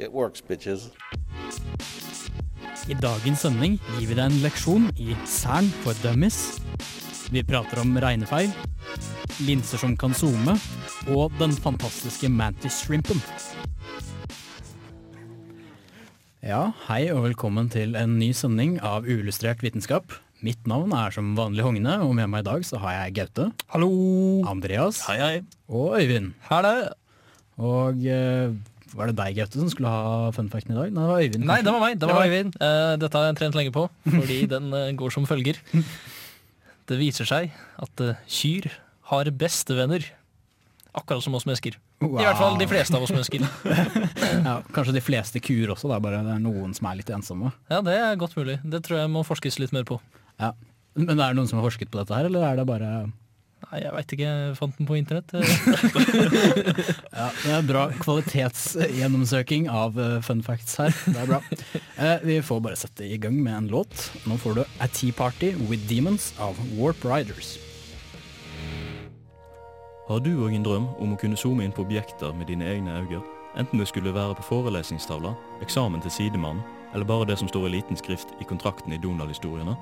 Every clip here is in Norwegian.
it works, bitches. I dagens sending gir vi deg en leksjon i Cern for dummies. Vi prater om regnefeil, linser som kan zoome, og den fantastiske mantis-shrimpen. Ja, hei og velkommen til en ny sending av Uillustrert vitenskap. Mitt navn er som vanlig Hogne, og med meg i dag så har jeg Gaute. Hallo. Andreas. Hei, hei. Og Øyvind. Hallo! Og eh, var det deg, Gaute, som skulle ha fun facten i dag? Nei, det var Øyvind. Nei, det var meg. Det var Øyvind. Uh, dette har jeg trent lenge på, fordi den uh, går som følger. Det viser seg at uh, kyr har bestevenner. Akkurat som oss mennesker. I hvert fall de fleste av oss mennesker. Ja, kanskje de fleste kuer også, bare det er noen som er litt ensomme. Ja, Det er godt mulig. Det tror jeg må forskes litt mer på. Ja. Men er det noen som har forsket på dette her, eller er det bare Nei, Jeg veit ikke. Jeg fant den på internett. Ja, Det er bra kvalitetsgjennomsøking av eh, fun facts her. Det er bra. Eh, vi får bare sette i gang med en låt. Nå får du A Tea Party With Demons av Warp Riders. Har du òg en drøm om å kunne zoome inn på objekter med dine egne øyne? Enten det skulle være på forelesningstavla, eksamen til sidemannen, eller bare det som står i liten skrift i kontrakten i Donald-historiene?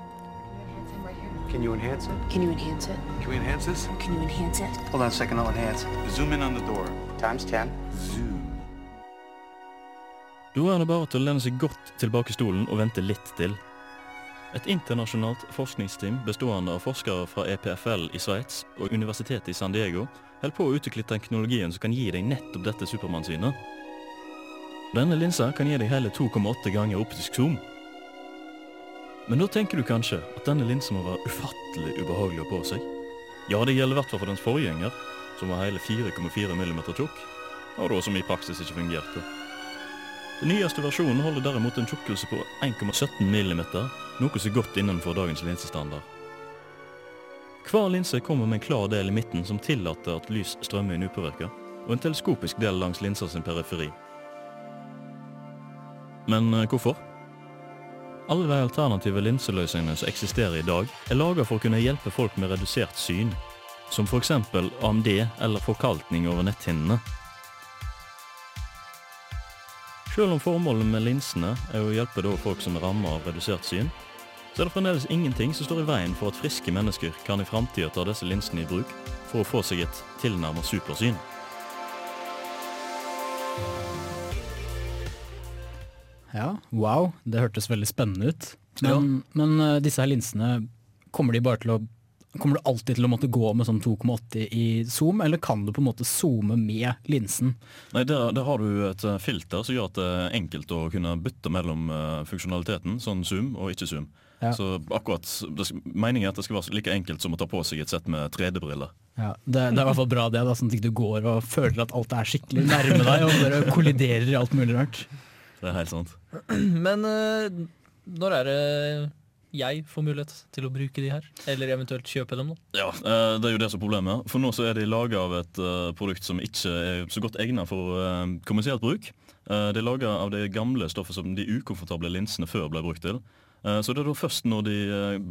Can you enhance it? Can you enhance it? Can we enhance this? Can you enhance it? Hold on a second, I'll enhance. Zoom in on the door. Times 10. Zoom. Da er det bare til å lene seg godt tilbake i stolen og vente litt til. Et internasjonalt forskningsteam bestående av forskere fra EPFL i Sveits og Universitetet i San Diego holder på å utvikle teknologien som kan gi deg nettopp dette Supermann-synet. Denne linsa kan gi deg hele 2,8 ganger optisk zoom. Men da tenker du kanskje at denne linsa må være ufattelig ubehagelig å på seg. Ja, det gjelder i hvert fall for dens forgjenger, som var hele 4,4 mm tjukk, og da som i praksis ikke fungerte. Den nyeste versjonen holder derimot en tjukkelse på 1,17 mm, noe så godt innenfor dagens linsestandard. Hver linse kommer med en klar del i midten som tillater at lys strømmer inn upåvirka, og en teleskopisk del langs linsa sin periferi. Men eh, hvorfor? Alle de alternative linseløsningene som eksisterer i dag, er laga for å kunne hjelpe folk med redusert syn, som f.eks. AMD eller forkalkning over netthinnene. Selv om formålet med linsene er å hjelpe folk som er ramma av redusert syn, så er det fremdeles ingenting som står i veien for at friske mennesker kan i framtida ta disse linsene i bruk for å få seg et tilnærmet supersyn. Ja, wow, det hørtes veldig spennende ut. Men, men eh, disse her linsene, kommer de bare til å Kommer du alltid til å måtte gå med sånn 2,80 i zoom, eller kan du på en måte zoome med linsen? Nei, der, der har du et eh, filter som gjør at det er enkelt å kunne bytte mellom eh, funksjonaliteten, sånn zoom og ikke zoom. Ja. Så akkurat, Meningen er at det skal være like enkelt som å ta på seg et sett med 3D-briller. Ja, det, det er i hvert fall bra det, da, sånn at du går og føler at alt er skikkelig nærme deg og bare kolliderer i alt mulig rart. Det er helt sant. Men eh, når er det jeg får mulighet til å bruke de her? Eller eventuelt kjøpe dem? da? Ja, eh, Det er jo det som er problemet. For nå så er de laga av et eh, produkt som ikke er så godt egnet for kommersielt bruk. De er laga av det gamle stoffet som de ukomfortable linsene før ble brukt til. Så det er da først når de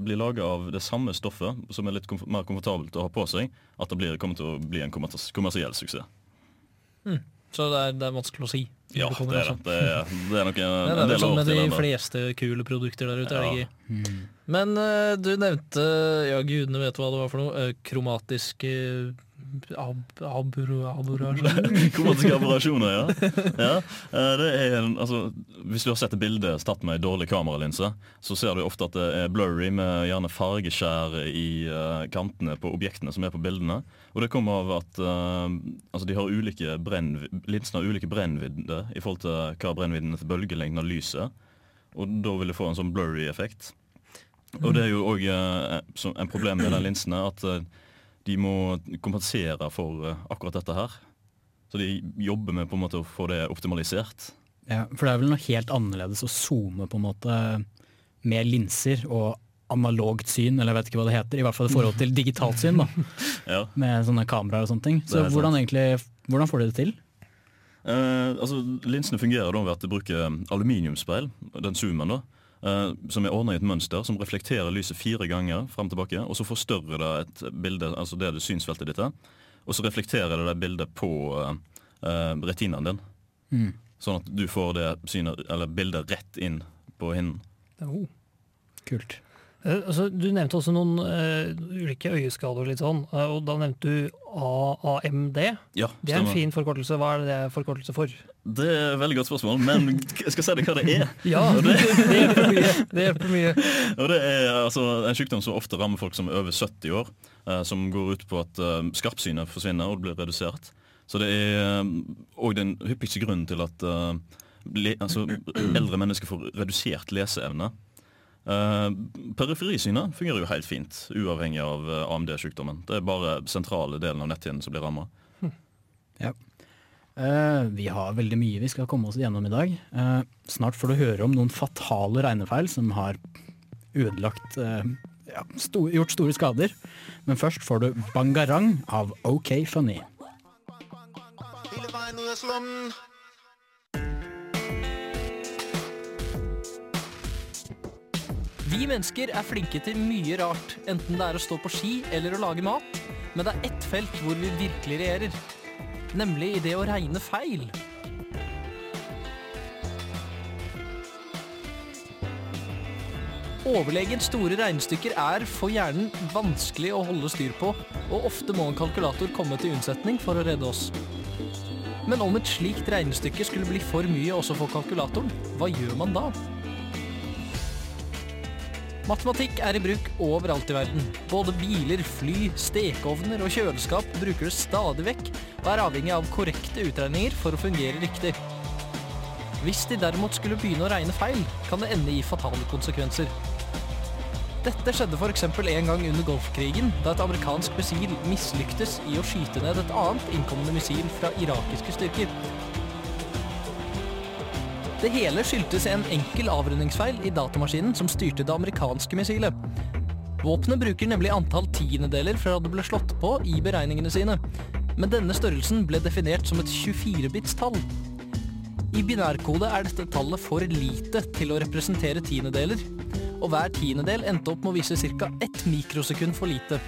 blir laga av det samme stoffet, som er litt mer komfortabelt å ha på seg, at det blir, kommer til å bli en kommersiell suksess. Så det er, det er vanskelig å si. Ja, det, det er det. altså. Er, det er nok en, Ja, det en del sånn med de fleste kule produkter der ute, er det ikke? Men uh, du nevnte, ja gudene vet hva det var for noe, uh, kromatisk eh, ab aburasje. Kromatiske aberrasjoner, ja. ja. eh, Det er altså, hvis du har sett et bilde tatt med en dårlig kameralinse, så ser du ofte at det er blurry med gjerne fargeskjær i eh, kantene på objektene som er på bildene. Og det kommer av at uh, altså, de har ulike brenn, linsene har ulike brennvidde i forhold til hva brennvidden til bølgelengden av lyset. Og da vil du få en sånn blurry effekt. Og det er jo òg en problem med den linsene at de må kompensere for eh, akkurat dette her. Så de jobber med på en måte å få det optimalisert. Ja, for det er vel noe helt annerledes å zoome på en måte med linser og analogt syn, eller jeg vet ikke hva det heter, i hvert fall i forhold til digitalt syn, da, Ja. med sånne kameraer og sånne ting. Så hvordan, egentlig, hvordan får de det til? Eh, altså, linsene fungerer da ved at de bruker aluminiumsspeil, den zoomen da, som er ordnet i et mønster som reflekterer lyset fire ganger frem og tilbake, og så forstørrer det et bilde, altså det du synsfeltet ditt er, og så reflekterer det det bildet på uh, retinaen din. Mm. Sånn at du får det synet, eller bildet rett inn på hinnen. Oh. Kult. Uh, altså, du nevnte også noen uh, ulike øyeskader litt sånn, eh, og da nevnte du AAMD. Ja, Det er en fin forkortelse. Hva er det forkortelse for? Det er et veldig godt spørsmål, men jeg skal si deg hva det er. Ja, det, det hjelper mye. Det hjelper mye. Og det er altså, en sykdom som ofte rammer folk som er over 70 år, eh, som går ut på at eh, skarpsynet forsvinner og blir redusert. Så det er òg den hyppigste grunnen til at eh, le, altså, eldre mennesker får redusert leseevne. Uh, Periferisynet fungerer jo helt fint, uavhengig av eh, AMD-sykdommen. Det er bare sentrale delen av netthinnen som blir ramma. Ja. Eh, vi har veldig mye vi skal komme oss gjennom i dag. Eh, snart får du høre om noen fatale regnefeil som har ødelagt eh, ja, stor, gjort store skader. Men først får du Bangarang av OK Funny. Vi mennesker er flinke til mye rart, enten det er å stå på ski eller å lage mat. Men det er ett felt hvor vi virkelig regjerer. Nemlig i det å regne feil. Overlegent store regnestykker er for hjernen vanskelig å holde styr på, og ofte må en kalkulator komme til unnsetning for å redde oss. Men om et slikt regnestykke skulle bli for mye også for kalkulatoren, hva gjør man da? Matematikk er i bruk overalt i verden. Både biler, fly, stekeovner og kjøleskap bruker det stadig vekk, og er avhengig av korrekte utregninger for å fungere riktig. Hvis de derimot skulle begynne å regne feil, kan det ende i fatale konsekvenser. Dette skjedde f.eks. en gang under Golfkrigen, da et amerikansk missil mislyktes i å skyte ned et annet innkommende missil fra irakiske styrker. Det hele skyldtes en enkel avrundingsfeil i datamaskinen som styrte det amerikanske missilet. Våpenet bruker nemlig antall tiendedeler fra det ble slått på i beregningene sine, men denne størrelsen ble definert som et 24-bits-tall. I binærkode er dette tallet for lite til å representere tiendedeler, og hver tiendedel endte opp med å vise ca. ett mikrosekund for lite.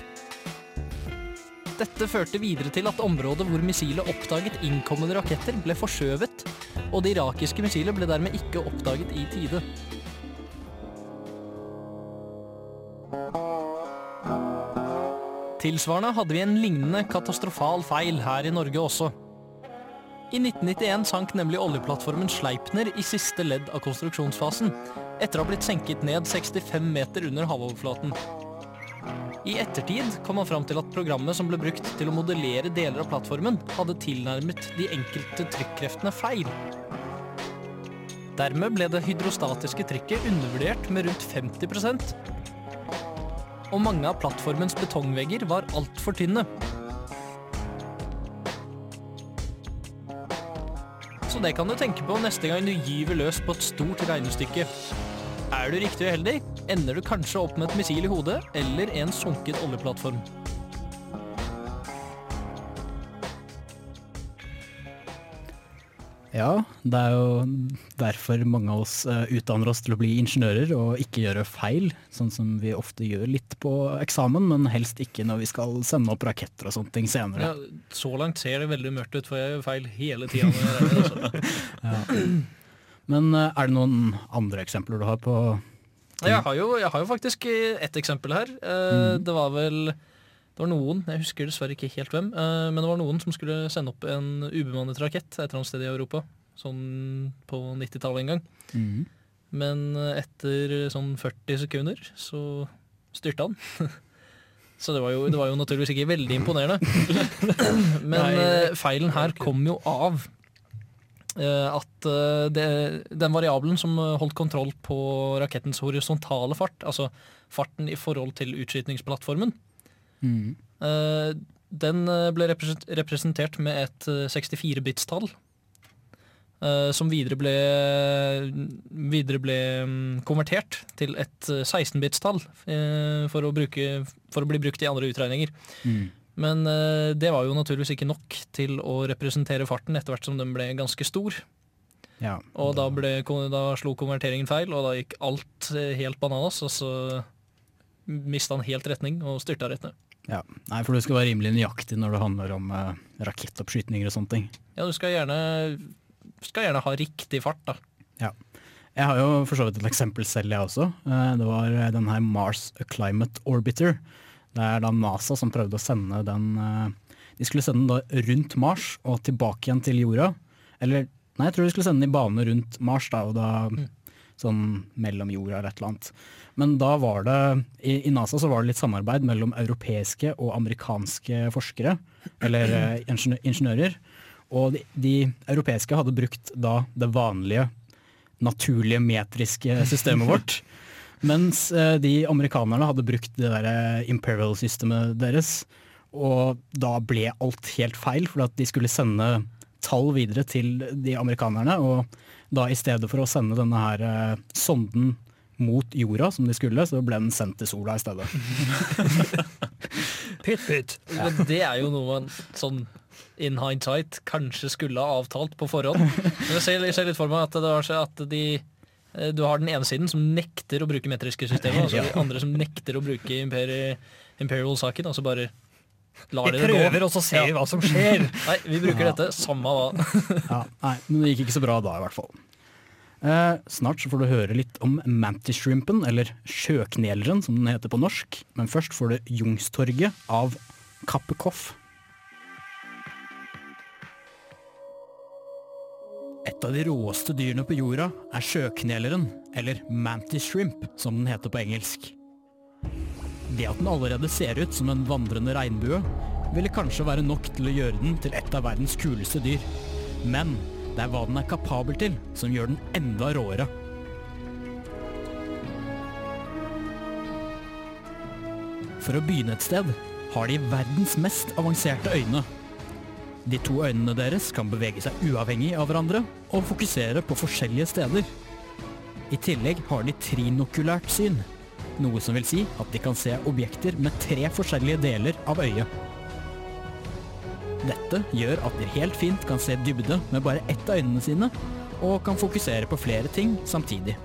Dette førte videre til at området hvor missilet oppdaget innkommende raketter ble forskjøvet, og det irakiske missilet ble dermed ikke oppdaget i tide. Tilsvarende hadde vi en lignende katastrofal feil her i Norge også. I 1991 sank nemlig oljeplattformen Sleipner i siste ledd av konstruksjonsfasen, etter å ha blitt senket ned 65 meter under havoverflaten. I ettertid kom man fram til at programmet som ble brukt til å modellere deler av plattformen, hadde tilnærmet de enkelte trykkreftene feil. Dermed ble det hydrostatiske trykket undervurdert med rundt 50 og mange av plattformens betongvegger var altfor tynne. Så det kan du tenke på neste gang du gyver løs på et stort regnestykke. Er du riktig uheldig, ender du kanskje opp med et missil i hodet eller en sunket oljeplattform. Ja, det er jo derfor mange av oss eh, utdanner oss til å bli ingeniører og ikke gjøre feil, sånn som vi ofte gjør litt på eksamen, men helst ikke når vi skal sende opp raketter og sånne ting senere. Ja, så langt ser det veldig mørkt ut, for jeg gjør feil hele tida. altså. Ja. Men eh, er det noen andre eksempler du har på Jeg har jo, jeg har jo faktisk et ett eksempel her. Mm. Det var vel det var noen, jeg husker dessverre ikke helt hvem, eh, men det var noen som skulle sende opp en ubemannet rakett et eller annet sted i Europa. Sånn på 90-tallet en gang. Mm. Men eh, etter sånn 40 sekunder så styrte han. Så det var, jo, det var jo naturligvis ikke veldig imponerende. Men Nei, eh, feilen her kom jo av at det, den variabelen som holdt kontroll på rakettens horisontale fart, altså farten i forhold til utskytningsplattformen, Mhm. eh, den eh, ble representert med et eh, 64-bits-tall. eh, som videre ble, videre ble mm, konvertert til et eh, 16-bits-tall eh, for, for å bli brukt i andre utregninger. Mm. Men det var jo naturligvis ikke nok til å representere farten etter hvert som den ble ganske stor. Ja. Og da, ble, da slo konverteringen feil, og da gikk alt helt bananas. Og så mista han helt retning og styrta rett ned. Ja. Nei, for du skal være rimelig nøyaktig når det handler om uh, rakettoppskytninger og sånne ting. Ja, du skal gjerne, skal gjerne ha riktig fart, da. Ja. Jeg har jo for så vidt et eksempel selv, jeg også. Eh, Det var eh, den her Mars Climate Orbiter. Det er da NASA som prøvde å sende den De skulle sende den da rundt Mars og tilbake igjen til jorda. Eller nei, jeg tror de skulle sende den i bane rundt Mars, da, og da sånn mellom jorda eller et eller annet. Men da var det i, I NASA så var det litt samarbeid mellom europeiske og amerikanske forskere, eller eh, ingeniø- ingeniører. Og de, de europeiske hadde brukt da det vanlige naturlige metriske systemet vårt. Mens eh, de amerikanerne hadde brukt det der eh, imperial-systemet deres. Og da ble alt helt feil, for at de skulle sende tall videre til de amerikanerne. Og da i stedet for å sende denne her eh, sonden mot jorda, som de skulle, så ble den sendt til sola i stedet. Pytt, pytt. Men det er jo noe man sånn in hindsight kanskje skulle ha avtalt på forhånd. Men jeg ser, jeg ser litt for meg at, det var så at de eh, du har den ene siden som nekter å bruke metriske systemer, og så de andre som nekter å bruke imperi- imperial-saken, og så bare Vi prøver, og så ser vi hva som skjer. Nei, vi bruker Ja. dette, samme hva. Ja, nei, men det gikk ikke så bra da, i hvert fall. Eh, snart så får du høre litt om mantis-shrimpen, eller sjøkneleren som den heter på norsk. Men først får du Jungstorget av Kappekoff. Et av de råeste dyrene på jorda er sjøkneleren, eller mantis shrimp, som den heter på engelsk. Det at den allerede ser ut som en vandrende regnbue, ville kanskje være nok til å gjøre den til et av verdens kuleste dyr. Men det er hva den er kapabel til, som gjør den enda råere. For å begynne et sted har de verdens mest avanserte øyne. De to øynene deres kan bevege seg uavhengig av hverandre og fokusere på forskjellige steder. I tillegg har de trinokulært syn, noe som vil si at de kan se objekter med tre forskjellige deler av øyet. Dette gjør at de helt fint kan se dybde med bare ett av øynene sine, og kan fokusere på flere ting samtidig.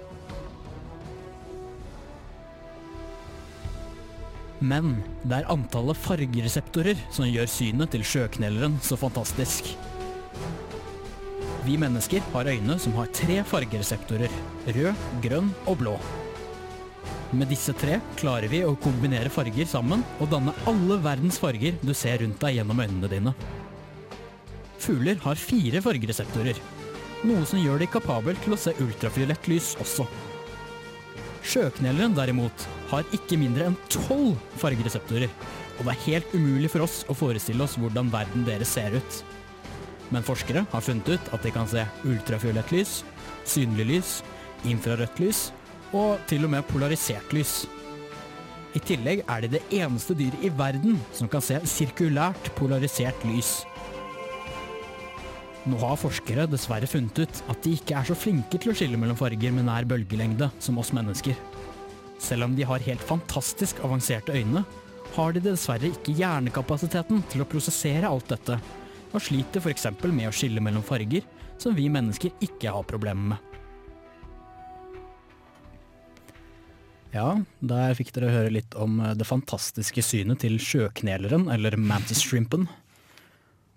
Men det er antallet fargereseptorer som gjør synet til sjøknelleren så fantastisk. Vi mennesker har øyne som har tre fargereseptorer. Rød, grønn og blå. Med disse tre klarer vi å kombinere farger sammen og danne alle verdens farger du ser rundt deg gjennom øynene dine. Fugler har fire fargereseptorer, noe som gjør de kapabel til å se ultrafiolett lys også. Sjøkneleren derimot har ikke mindre enn tolv fargereseptorer, og det er helt umulig for oss å forestille oss hvordan verden deres ser ut. Men forskere har funnet ut at de kan se ultrafiolett lys, synlig lys, infrarødt lys og til og med polarisert lys. I tillegg er de det eneste dyret i verden som kan se sirkulært polarisert lys. Nå har forskere dessverre funnet ut at de ikke er så flinke til å skille mellom farger med nær bølgelengde som oss mennesker. Selv om de har helt fantastisk avanserte øyne, har de dessverre ikke hjernekapasiteten til å prosessere alt dette, og sliter f.eks. med å skille mellom farger, som vi mennesker ikke har problemer med. Ja, der fikk dere høre litt om eh, det fantastiske synet til sjøkneleren, eller mantis shrimpen.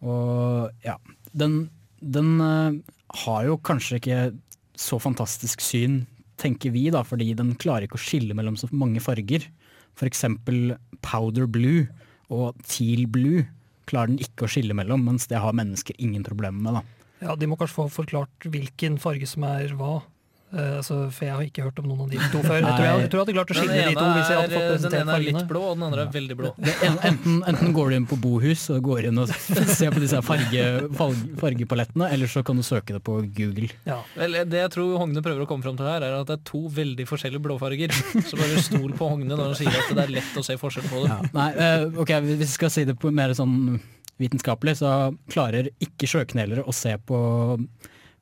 Og ja, den, den eh, har jo kanskje ikke så fantastisk syn, tenker vi da, fordi den klarer ikke å skille mellom så mange farger. Eksempel powder blue og teal blue klarer den ikke å skille mellom, mens det har mennesker ingen problemer med. da. Ja, De må kanskje få forklart hvilken farge som er hva. Eh, altså, for jeg har ikke hørt om noen av de to før. Jeg tror jeg, jeg tror jeg hadde klart å skille de to hvis jeg hadde fått presentert er, den ene er litt blå, og den andre er veldig blå. Det, en, enten, enten går du inn på Bohus og går inn og ser på disse farge, farge, fargepalettene, eller så kan du søke det på Google. Vel, det jeg tror Hogne prøver å komme fram til her, er at det er to veldig forskjellige blåfarger. Så bare stol på Hogne når han sier at det er lett å se forskjell på dem. Nei, uh, ok, Hvis vi skal si det på mer sånn vitenskapelig, så klarer ikke sjøknelere å se på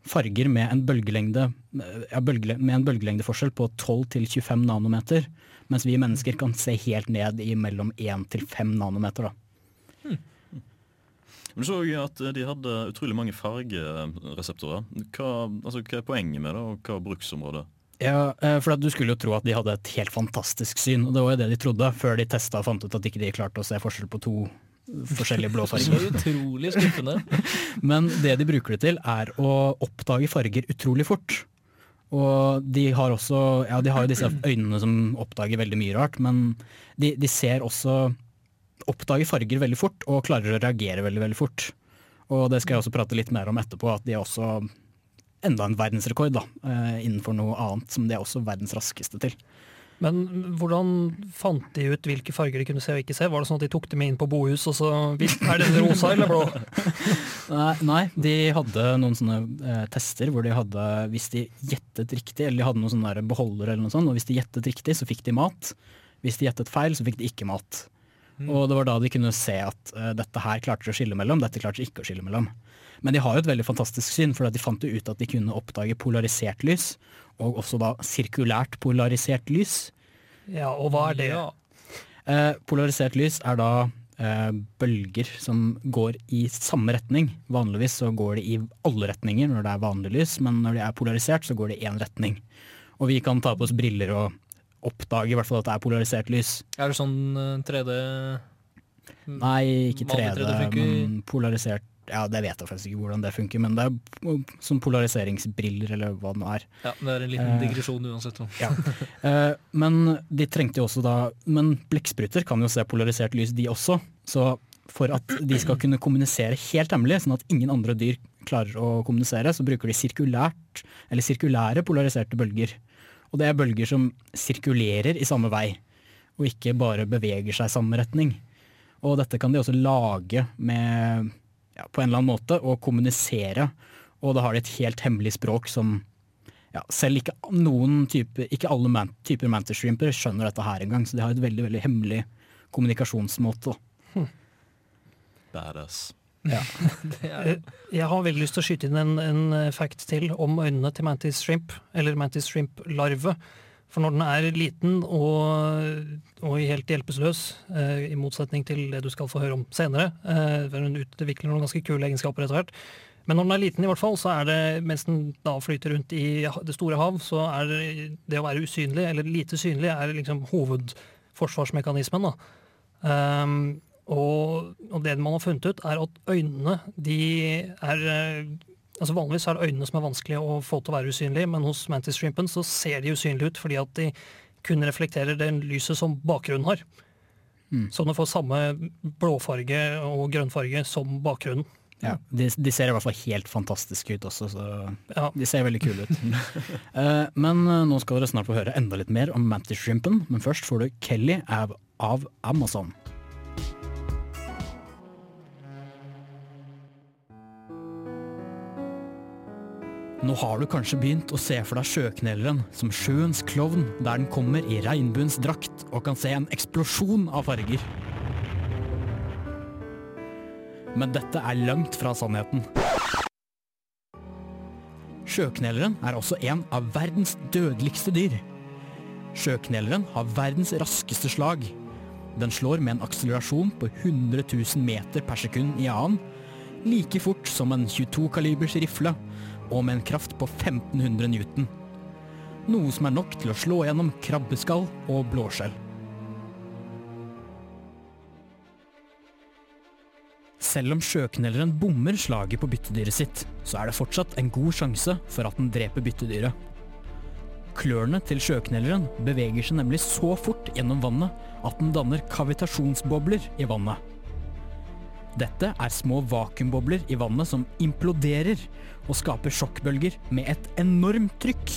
farger med en, bølgelengde, ja, bølgele, med en bølgelengdeforskjell på 12-25 nanometer, mens vi mennesker kan se helt ned i mellom 1-5 nanometer. Da. Du så jo at de hadde utrolig mange fargereseptorer. Hva, altså, hva er poenget med det, og hva er bruksområdet? Ja, eh, for at Du skulle jo tro at de hadde et helt fantastisk syn, og det var jo det de trodde, før de testa og fant ut at ikke de klarte å se forskjell på to forskjellige blå Så utrolig skuffende. Men det de bruker det til, er å oppdage farger utrolig fort. Og de har også Ja, de har jo disse øynene som oppdager veldig mye rart, men de, de ser også Oppdager farger veldig fort og klarer å reagere veldig, veldig fort. Og det skal jeg også prate litt mer om etterpå, at de er også enda en verdensrekord da, eh, innenfor noe annet som de er også verdens raskeste til. Men hvordan fant de ut hvilke farger de kunne se og ikke se? Var det sånn at de tok dem inn på bohus, og så Er den rosa eller blå? Nei, nei, de hadde noen sånne eh, tester hvor de hadde, hvis de gjettet riktig, eller de hadde noen sånne beholdere eller noe sånt, og hvis de gjettet riktig, så fikk de mat. Hvis de gjettet feil, så fikk de ikke mat. Og det var da de kunne se at eh, dette her klarte de å skille mellom, dette klarte de ikke å skille mellom. Men de har jo et veldig fantastisk syn, for de fant jo ut at de kunne oppdage polarisert lys, og også da sirkulært polarisert lys. Ja, og hva er det? Eh, polarisert lys er da eh, bølger som går i samme retning. Vanligvis så går det i alle retninger når det er vanlig lys, men når de er polarisert så går det i én retning. Og vi kan ta på oss briller og oppdage i hvert fall at det er polarisert lys. Er det sånn eh, 3D Nei, ikke 3D, 3D men polarisert Ja, det vet jeg faktisk ikke hvordan det funker, men det er som polariseringsbriller eller hva det nå er. Ja, det er en liten Eh, digresjon uansett. Ja. Eh, men de trengte jo også da Men blekkspruter kan jo se polarisert lys, de også. Så for at de skal kunne kommunisere helt hemmelig, sånn at ingen andre dyr klarer å kommunisere, så bruker de sirkulært, eller sirkulære polariserte bølger. Og det er bølger som sirkulerer i samme vei, og ikke bare beveger seg i samme retning. Og dette kan de også lage med, ja, på en eller annen måte, og kommunisere. Og da har de et helt hemmelig språk som ja, selv ikke noen type, ikke alle man, typer mantis shrimper skjønner dette her engang, så de har et veldig veldig hemmelig kommunikasjonsmåte. Hm. Badass. Ja. Jeg har veldig lyst til å skyte inn en, en fact til om øynene til mantis shrimp, eller mantis shrimp larve. For når den er liten og, og helt hjelpeløs, eh, i motsetning til det du skal få høre om senere, eh, hun utvikler noen ganske kule egenskaper etter hvert, men når den er liten i hvert fall, så er det, mens den da flyter rundt i det store hav, så er det, det å være usynlig, eller lite synlig, er liksom hovedforsvarsmekanismen. Um, og, og det man har funnet ut, er at øynene de er eh, altså Vanligvis er det øynene som er vanskelig å få til å være usynlige, men hos mantis shrimpen så ser de usynlige ut fordi at de kun reflekterer det lyset som bakgrunnen har. Mm. Så den får samme blåfarge og grønnfarge som bakgrunnen. Ja, de, de ser i hvert fall helt fantastiske ut også, så Ja. de ser veldig kule ut. Eh, men eh, nå skal dere snart få høre enda litt mer om mantis shrimpen, men først får du Kelly av, av Amazon. Nå har du kanskje begynt å se for deg sjøknelleren som sjøens klovn der den kommer i regnbuens drakt og kan se en eksplosjon av farger. Men dette er langt fra sannheten. Sjøknelleren er også en av verdens dødeligste dyr. Sjøknelleren har verdens raskeste slag. Den slår med en akselerasjon på 100 000 meter per sekund i annen, like fort som en 22-kalibers rifle, og med en kraft på 1500 newton. Noe som er nok til å slå gjennom krabbeskall og blåskjell. Selv om sjøknelleren bommer slaget på byttedyret sitt, så er det fortsatt en god sjanse for at den dreper byttedyret. Klørne til sjøknelleren beveger seg nemlig så fort gjennom vannet at den danner kavitasjonsbobler i vannet. Dette er små vakuumbobler i vannet som imploderer og skaper sjokkbølger med et enormt trykk.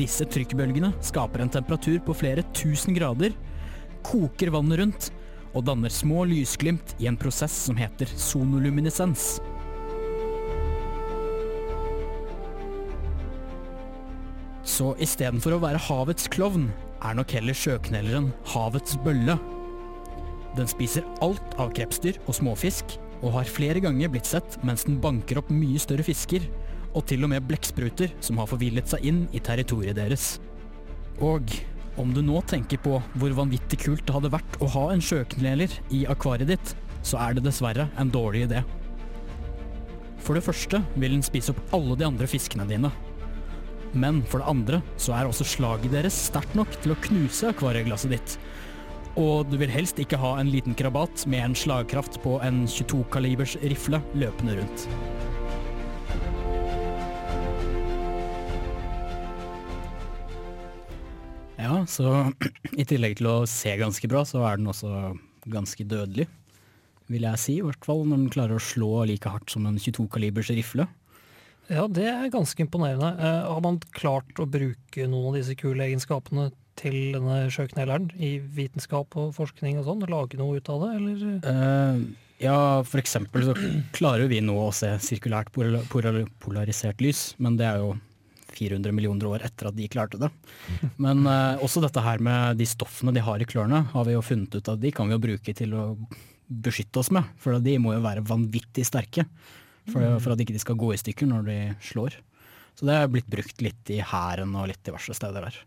Disse trykkbølgene skaper en temperatur på flere tusen grader, koker vannet rundt og danner små lysglimt i en prosess som heter sonoluminescens. Så istedenfor å være havets klovn, er nok heller sjøknelleren havets bølle. Den spiser alt av krepsdyr og småfisk, og har flere ganger blitt sett mens den banker opp mye større fisker, og til og med blekkspruter som har forvillet seg inn i territoriet deres. Og om du nå tenker på hvor vanvittig kult det hadde vært å ha en sjøkneler i akvariet ditt, så er det dessverre en dårlig idé. For det første vil den spise opp alle de andre fiskene dine. Men for det andre så er også slaget deres sterkt nok til å knuse akvarieglasset ditt. Og du vil helst ikke ha en liten krabat med en slagkraft på en 22-kalibers rifle løpende rundt. Ja, så i tillegg til å se ganske bra, så er den også ganske dødelig. Vil jeg si, i hvert fall når den klarer å slå like hardt som en 22-kalibers rifle. Ja, det er ganske imponerende. Eh, har man klart å bruke noen av disse kule egenskapene til denne sjøkneleren i vitenskap og forskning og sånn? Lage noe ut av det, eller? Uh, ja, for eksempel så klarer vi nå å se sirkulært polar polar polarisert lys, men det er jo 400 millioner år etter at de klarte det. Men uh, også dette her med de stoffene de har i klørne, har vi jo funnet ut at de kan vi jo bruke til å beskytte oss med. For de må jo være vanvittig sterke for, for at ikke de skal gå i stykker når de slår. Så det er blitt brukt litt i hæren og litt diverse steder der.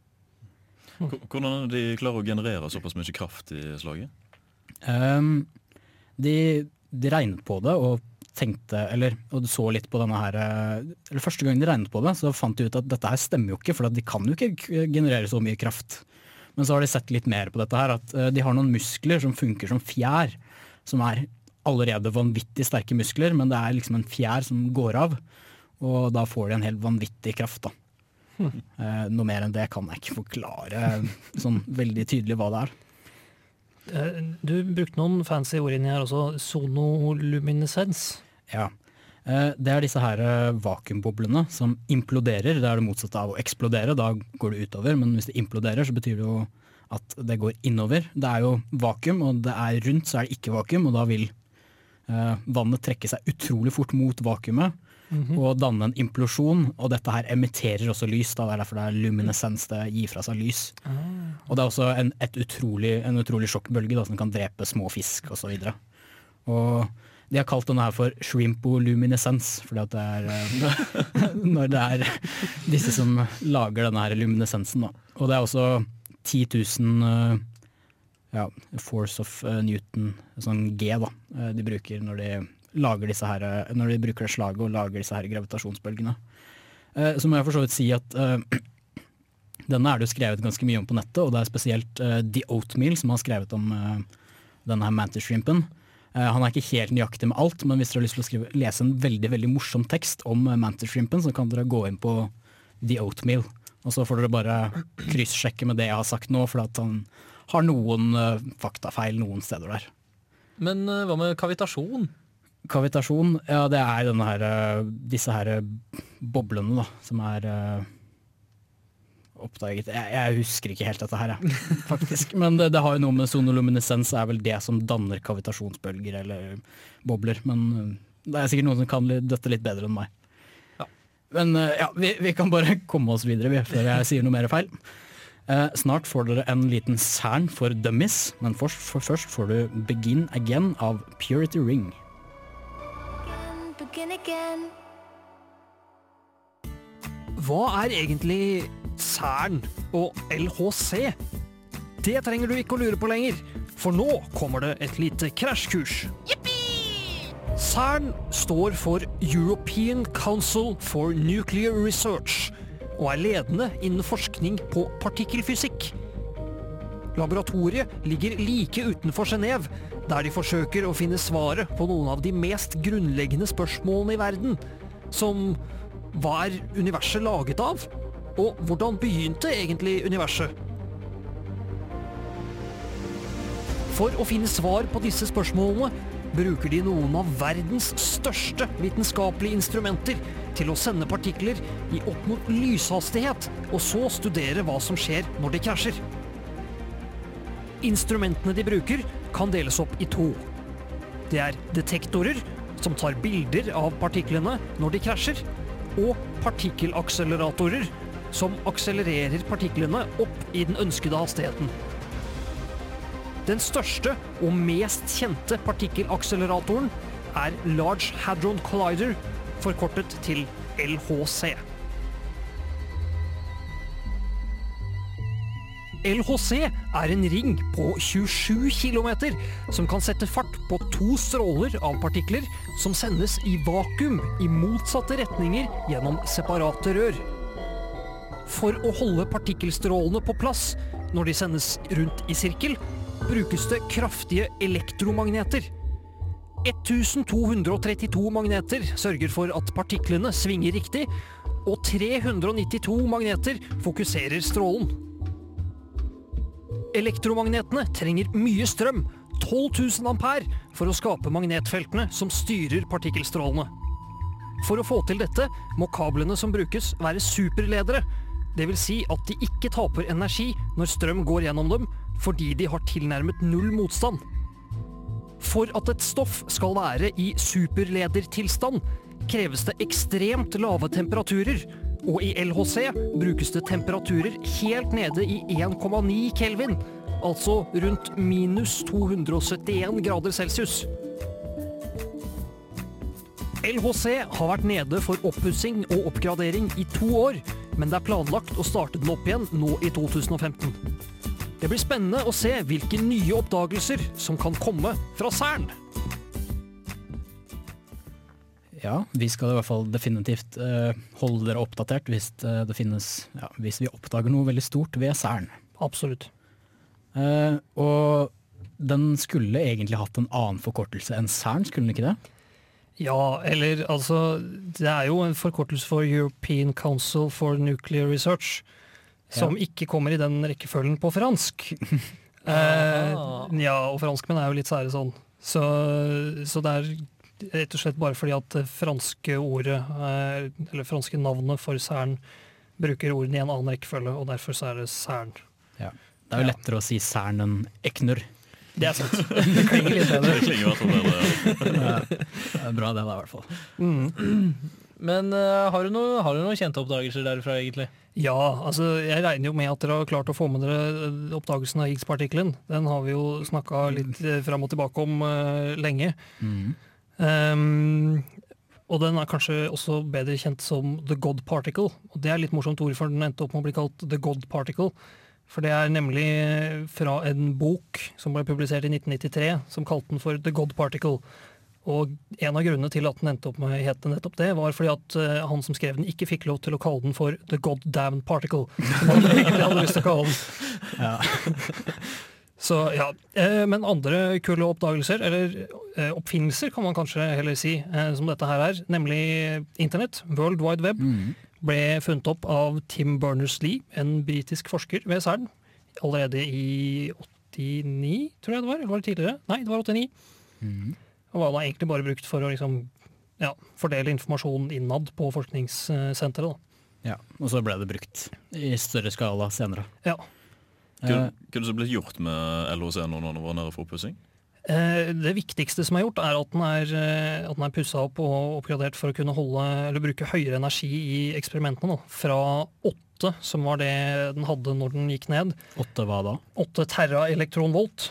Hvordan er de klarer å generere såpass mye kraft i slaget? Um, de, de regnet på det og tenkte, eller og så litt på denne her eh, eller Første gang de regnet på det, så fant de ut at dette her stemmer jo ikke, for de kan jo ikke generere så mye kraft. Men så har de sett litt mer på dette her, at eh, de har noen muskler som funker som fjær. Som er allerede vanvittig sterke muskler, men det er liksom en fjær som går av. Og da får de en helt vanvittig kraft, da. Eh, noe mer enn det kan jeg ikke forklare sånn veldig tydelig hva det er. Eh, Du brukte noen fancy ord inni her også. Sonoluminescens. Ja. Eh, Det er disse her vakuumboblene som imploderer. Det er det motsatte av å eksplodere, da går det utover. Men hvis det imploderer, så betyr det jo at det går innover. Det er jo vakuum, og det er rundt så er det ikke vakuum, og da vil vannet trekke seg utrolig fort mot vakuumet. Mhm. Og danne en implosjon, og dette her emitterer også lys. Da. Det er derfor det er luminescens, det gir fra seg lys. Og det er også en, et utrolig, en utrolig sjokkbølge da, som kan drepe små fisk osv. Og de har kalt denne her for shrimpoluminescens, fordi at det er eh, når det er disse som lager denne her luminesensen. Da. Og det er også 10 000 eh, ja, force of eh, Newton, sånn G, da, de bruker når de lager disse her, eh, når de bruker det slaget og lager disse her gravitasjonsbølgene. Eh, Så må jeg for så vidt si at eh, denne er det jo skrevet ganske mye om på nettet, og det er spesielt eh, The Oatmeal som har skrevet om eh, denne her mantis shrimpen. Eh, han er ikke helt nøyaktig med alt, men hvis dere har lyst til å skrive, lese en veldig veldig morsom tekst om uh, mantis shrimpen, så kan dere gå inn på The Oatmeal. Og så får dere bare kryssjekke med det jeg har sagt nå, for at han har noen faktafeil noen steder der. Men hva med kavitasjon? Kavitasjon, ja det er denne her, eh, disse her eh, boblene da, som er eh, oppdaget. Jeg, jeg husker ikke helt dette her, jeg, faktisk. Men det, det har jo noe med sonoluminescens er vel det som danner kavitasjonsbølger eller bobler. Men det er sikkert noen som kan dette litt bedre enn meg. Men eh, ja, vi, vi kan bare komme oss videre vi, før jeg sier noe mer feil. Eh, snart får dere en liten cern for dummies, men først, for først får du Begin Again av Purity Ring. Hva er egentlig CERN og LHC? Det trenger du ikke å lure på lenger, for nå kommer det et lite krasjkurs. CERN står for European Council for Nuclear Research og er ledende innen forskning på partikkelfysikk. Laboratoriet ligger like utenfor Genéve, der de forsøker å finne svaret på noen av de mest grunnleggende spørsmålene i verden, som hva er universet laget av? Og hvordan begynte egentlig universet? For å finne svar på disse spørsmålene bruker de noen av verdens største vitenskapelige instrumenter til å sende partikler i opp mot lyshastighet, og så studere hva som skjer når de krasjer. Instrumentene de bruker, kan deles opp i to. Det er detektorer, som tar bilder av partiklene når de krasjer, og partikkelakseleratorer, som akselererer partiklene opp i den ønskede hastigheten. Den største og mest kjente partikkelakseleratoren er Large Hadron Collider, forkortet til LHC. LHC er en ring på 27 km som kan sette fart på to stråler av partikler som sendes i vakuum i motsatte retninger gjennom separate rør. For å holde partikkelstrålene på plass når de sendes rundt i sirkel, brukes det kraftige elektromagneter. 1232 magneter sørger for at partiklene svinger riktig, og 392 magneter fokuserer strålen. Elektromagnetene trenger mye strøm, 12 000 ampere, for å skape magnetfeltene som styrer partikkelstrålene. For å få til dette må kablene som brukes være superledere, vil si at de ikke taper energi når strøm går gjennom dem, fordi de har tilnærmet null motstand. For at et stoff skal være i superledertilstand, kreves det ekstremt lave temperaturer, og i LHC brukes det temperaturer helt nede i 1,9 kelvin, altså rundt minus 271 grader celsius. LHC har vært nede for oppussing og oppgradering i to år, men det er planlagt å starte den opp igjen nå i 2015. Det blir spennende å se hvilke nye oppdagelser som kan komme fra Cern. Ja, vi skal i hvert fall definitivt eh, holde dere oppdatert hvis eh, det finnes ja, Hvis vi oppdager noe veldig stort ved Cern. Absolutt. Eh, og den skulle egentlig hatt en annen forkortelse enn Cern, skulle den ikke det? Ja, eller altså Det er jo en forkortelse for European Council for Nuclear Research, som ikke kommer i den rekkefølgen på fransk. eh, ja, og franskmenn er jo litt sære sånn. Så, så det er rett og slett bare fordi at det franske ordet, eh, eller franske navnet for Cern, bruker ordene i en annen rekkefølge, og derfor så er det Cern. Ja. Det er jo lettere å si Cern enn Eknur. Det er sant. Det klinger litt bedre. Det klinger ja. Det er bra det, da, i hvert fall. Mm. Men uh, har, du noe, har du noen kjente oppdagelser derfra, egentlig? Ja, altså jeg regner jo med at dere har klart å få med dere oppdagelsen av Higgs-partikkelen. Den har vi jo snakka litt eh, fram og tilbake om uh, lenge. Mm. Um, og den er kanskje også bedre kjent som The God Particle. Og det er litt morsomt ord, for den endte opp med å bli kalt The God Particle. For det er nemlig fra en bok som ble publisert i 1993, som kalte den for The God Particle. Og en av grunnene til at den endte opp med å hete nettopp det, var fordi at uh, han som skrev den, ikke fikk lov til å kalle den for The God Damn Particle. Som han egentlig hadde lyst til å kalle den. Ja. Så ja, eh, Men andre kule oppdagelser, eller eh, oppfinnelser kan man kanskje heller si, eh, som dette her er, nemlig internett, World Wide Web, Mm. ble funnet opp av Tim Berners-Lee, en britisk forsker ved CERN, allerede i 89, tror jeg det var? Eller var det tidligere? Nei, det var 89. Mm. Og var da egentlig bare brukt for å liksom, ja, fordele informasjon innad på forskningssenteret. Ja, og så ble det brukt i større skala senere. Ja. Hva hva er det som ble gjort med LHC nå når den var nede for oppussing? Eh, Det viktigste som er gjort, er at den er, eh, at den er pussa opp og oppgradert for å kunne holde, eller bruke høyere energi i eksperimentene. Da. Fra åtte, som var det den hadde når den gikk ned, Åtte hva da? åtte terra elektronvolt,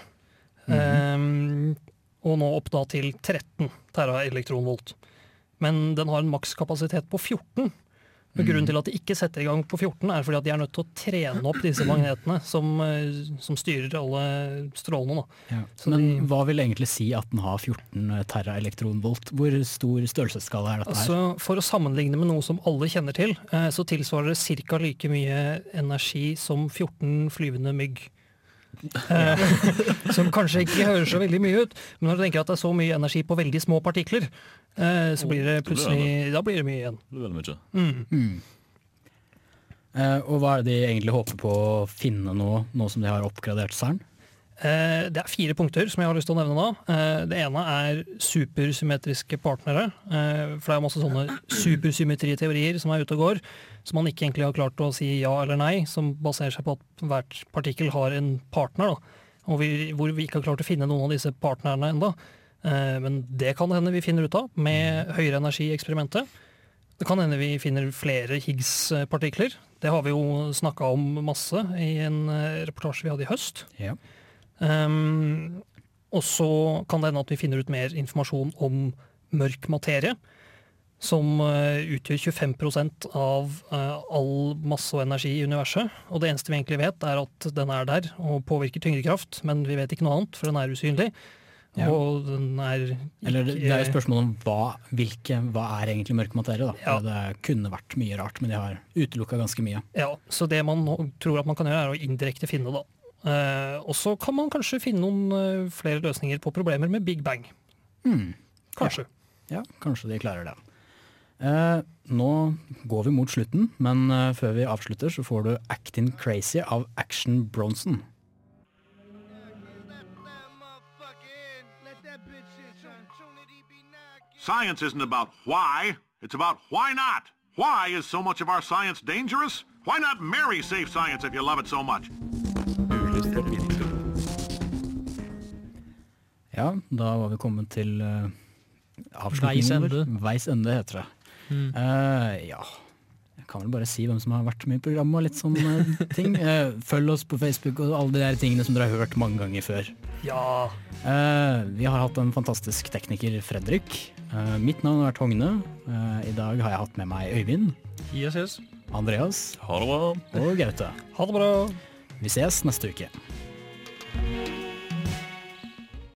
eh, og nå opp da til 13 terra elektronvolt. Men den har en makskapasitet på 14. Og Grunnen til at de ikke setter i gang på 14, er fordi at de er nødt til å trene opp disse magnetene som, eh, som styrer alle strålene. Ja. Men de- hva vil egentlig si at den har 14 teraelektronvolt? Hvor stor størrelsesskala er dette her? Altså, for å sammenligne med noe som alle kjenner til, eh, så tilsvarer det ca. like mye energi som 14 flyvende mygg. Eh, som kanskje ikke høres så veldig mye ut, men når du tenker at det er så mye energi på veldig små partikler, eh, så blir det det plutselig Da blir det mye igjen. Det blir mye. Mm. Mm. Eh, og hva er det de egentlig håper på å finne nå, nå som de har oppgradert CERN? Eh, Det er fire punkter som jeg har lyst til å nevne nå. Eh, Det ene er supersymmetriske partnere. eh, For det er masse sånne supersymmetriteorier som er ute og går, som man ikke egentlig har klart å si ja eller nei, som baserer seg på at hvert partikkel har en partner. Da. Og vi, hvor vi ikke har klart å finne noen av disse partnerne enda. Men det kan hende vi finner ut av med høyere energi i eksperimentet. Det kan hende vi finner flere Higgs-partikler. Det har vi jo snakka om masse i en reportasje vi hadde i høst. Ja. Um, og så kan det hende at vi finner ut mer informasjon om mørk materie. som uh, utgjør 25 av uh, all masse og energi i universet. Og det eneste vi egentlig vet, er at den er der og påvirker tyngdekraft, men vi vet ikke noe annet, for den er usynlig. Ja. Og den er ikke Eller det er jo spørsmål om hva, hvilke, hva er egentlig mørk materie. Da. Ja. Det kunne vært mye rart, men de har utelukka ganske mye. Ja, så det man tror at man kan gjøre, er å indirekte finne, da. Eh, og så kan man kanskje finne noen eh, flere løsninger på problemer med Big Bang. Mm. Kanskje. Ja, kanskje de klarer det. Eh, nå går vi mot slutten, men eh, før vi avslutter så får du Actin Crazy av Action Bronson. Science isn't about why, it's about why not. Why is so much of our science dangerous? Why not marry safe science if you love it so much? Ja, da var vi kommet til uh, avslutningen vår. Veis ende heter det. Mm. Uh, ja, jeg kan vel bare si hvem som har vært med i programmet og litt sånne ting. Uh, følg oss på Facebook og alle de der tingene som dere har hørt mange ganger før. Ja. Eh, vi har hatt en fantastisk tekniker, Fredrik. Eh, mitt navn har vært Hogne. Eh, I dag har jeg hatt med meg Øyvind, Yes, yes. Andreas Ha det bra. og Gaute. Ha det bra. Vi ses neste uke.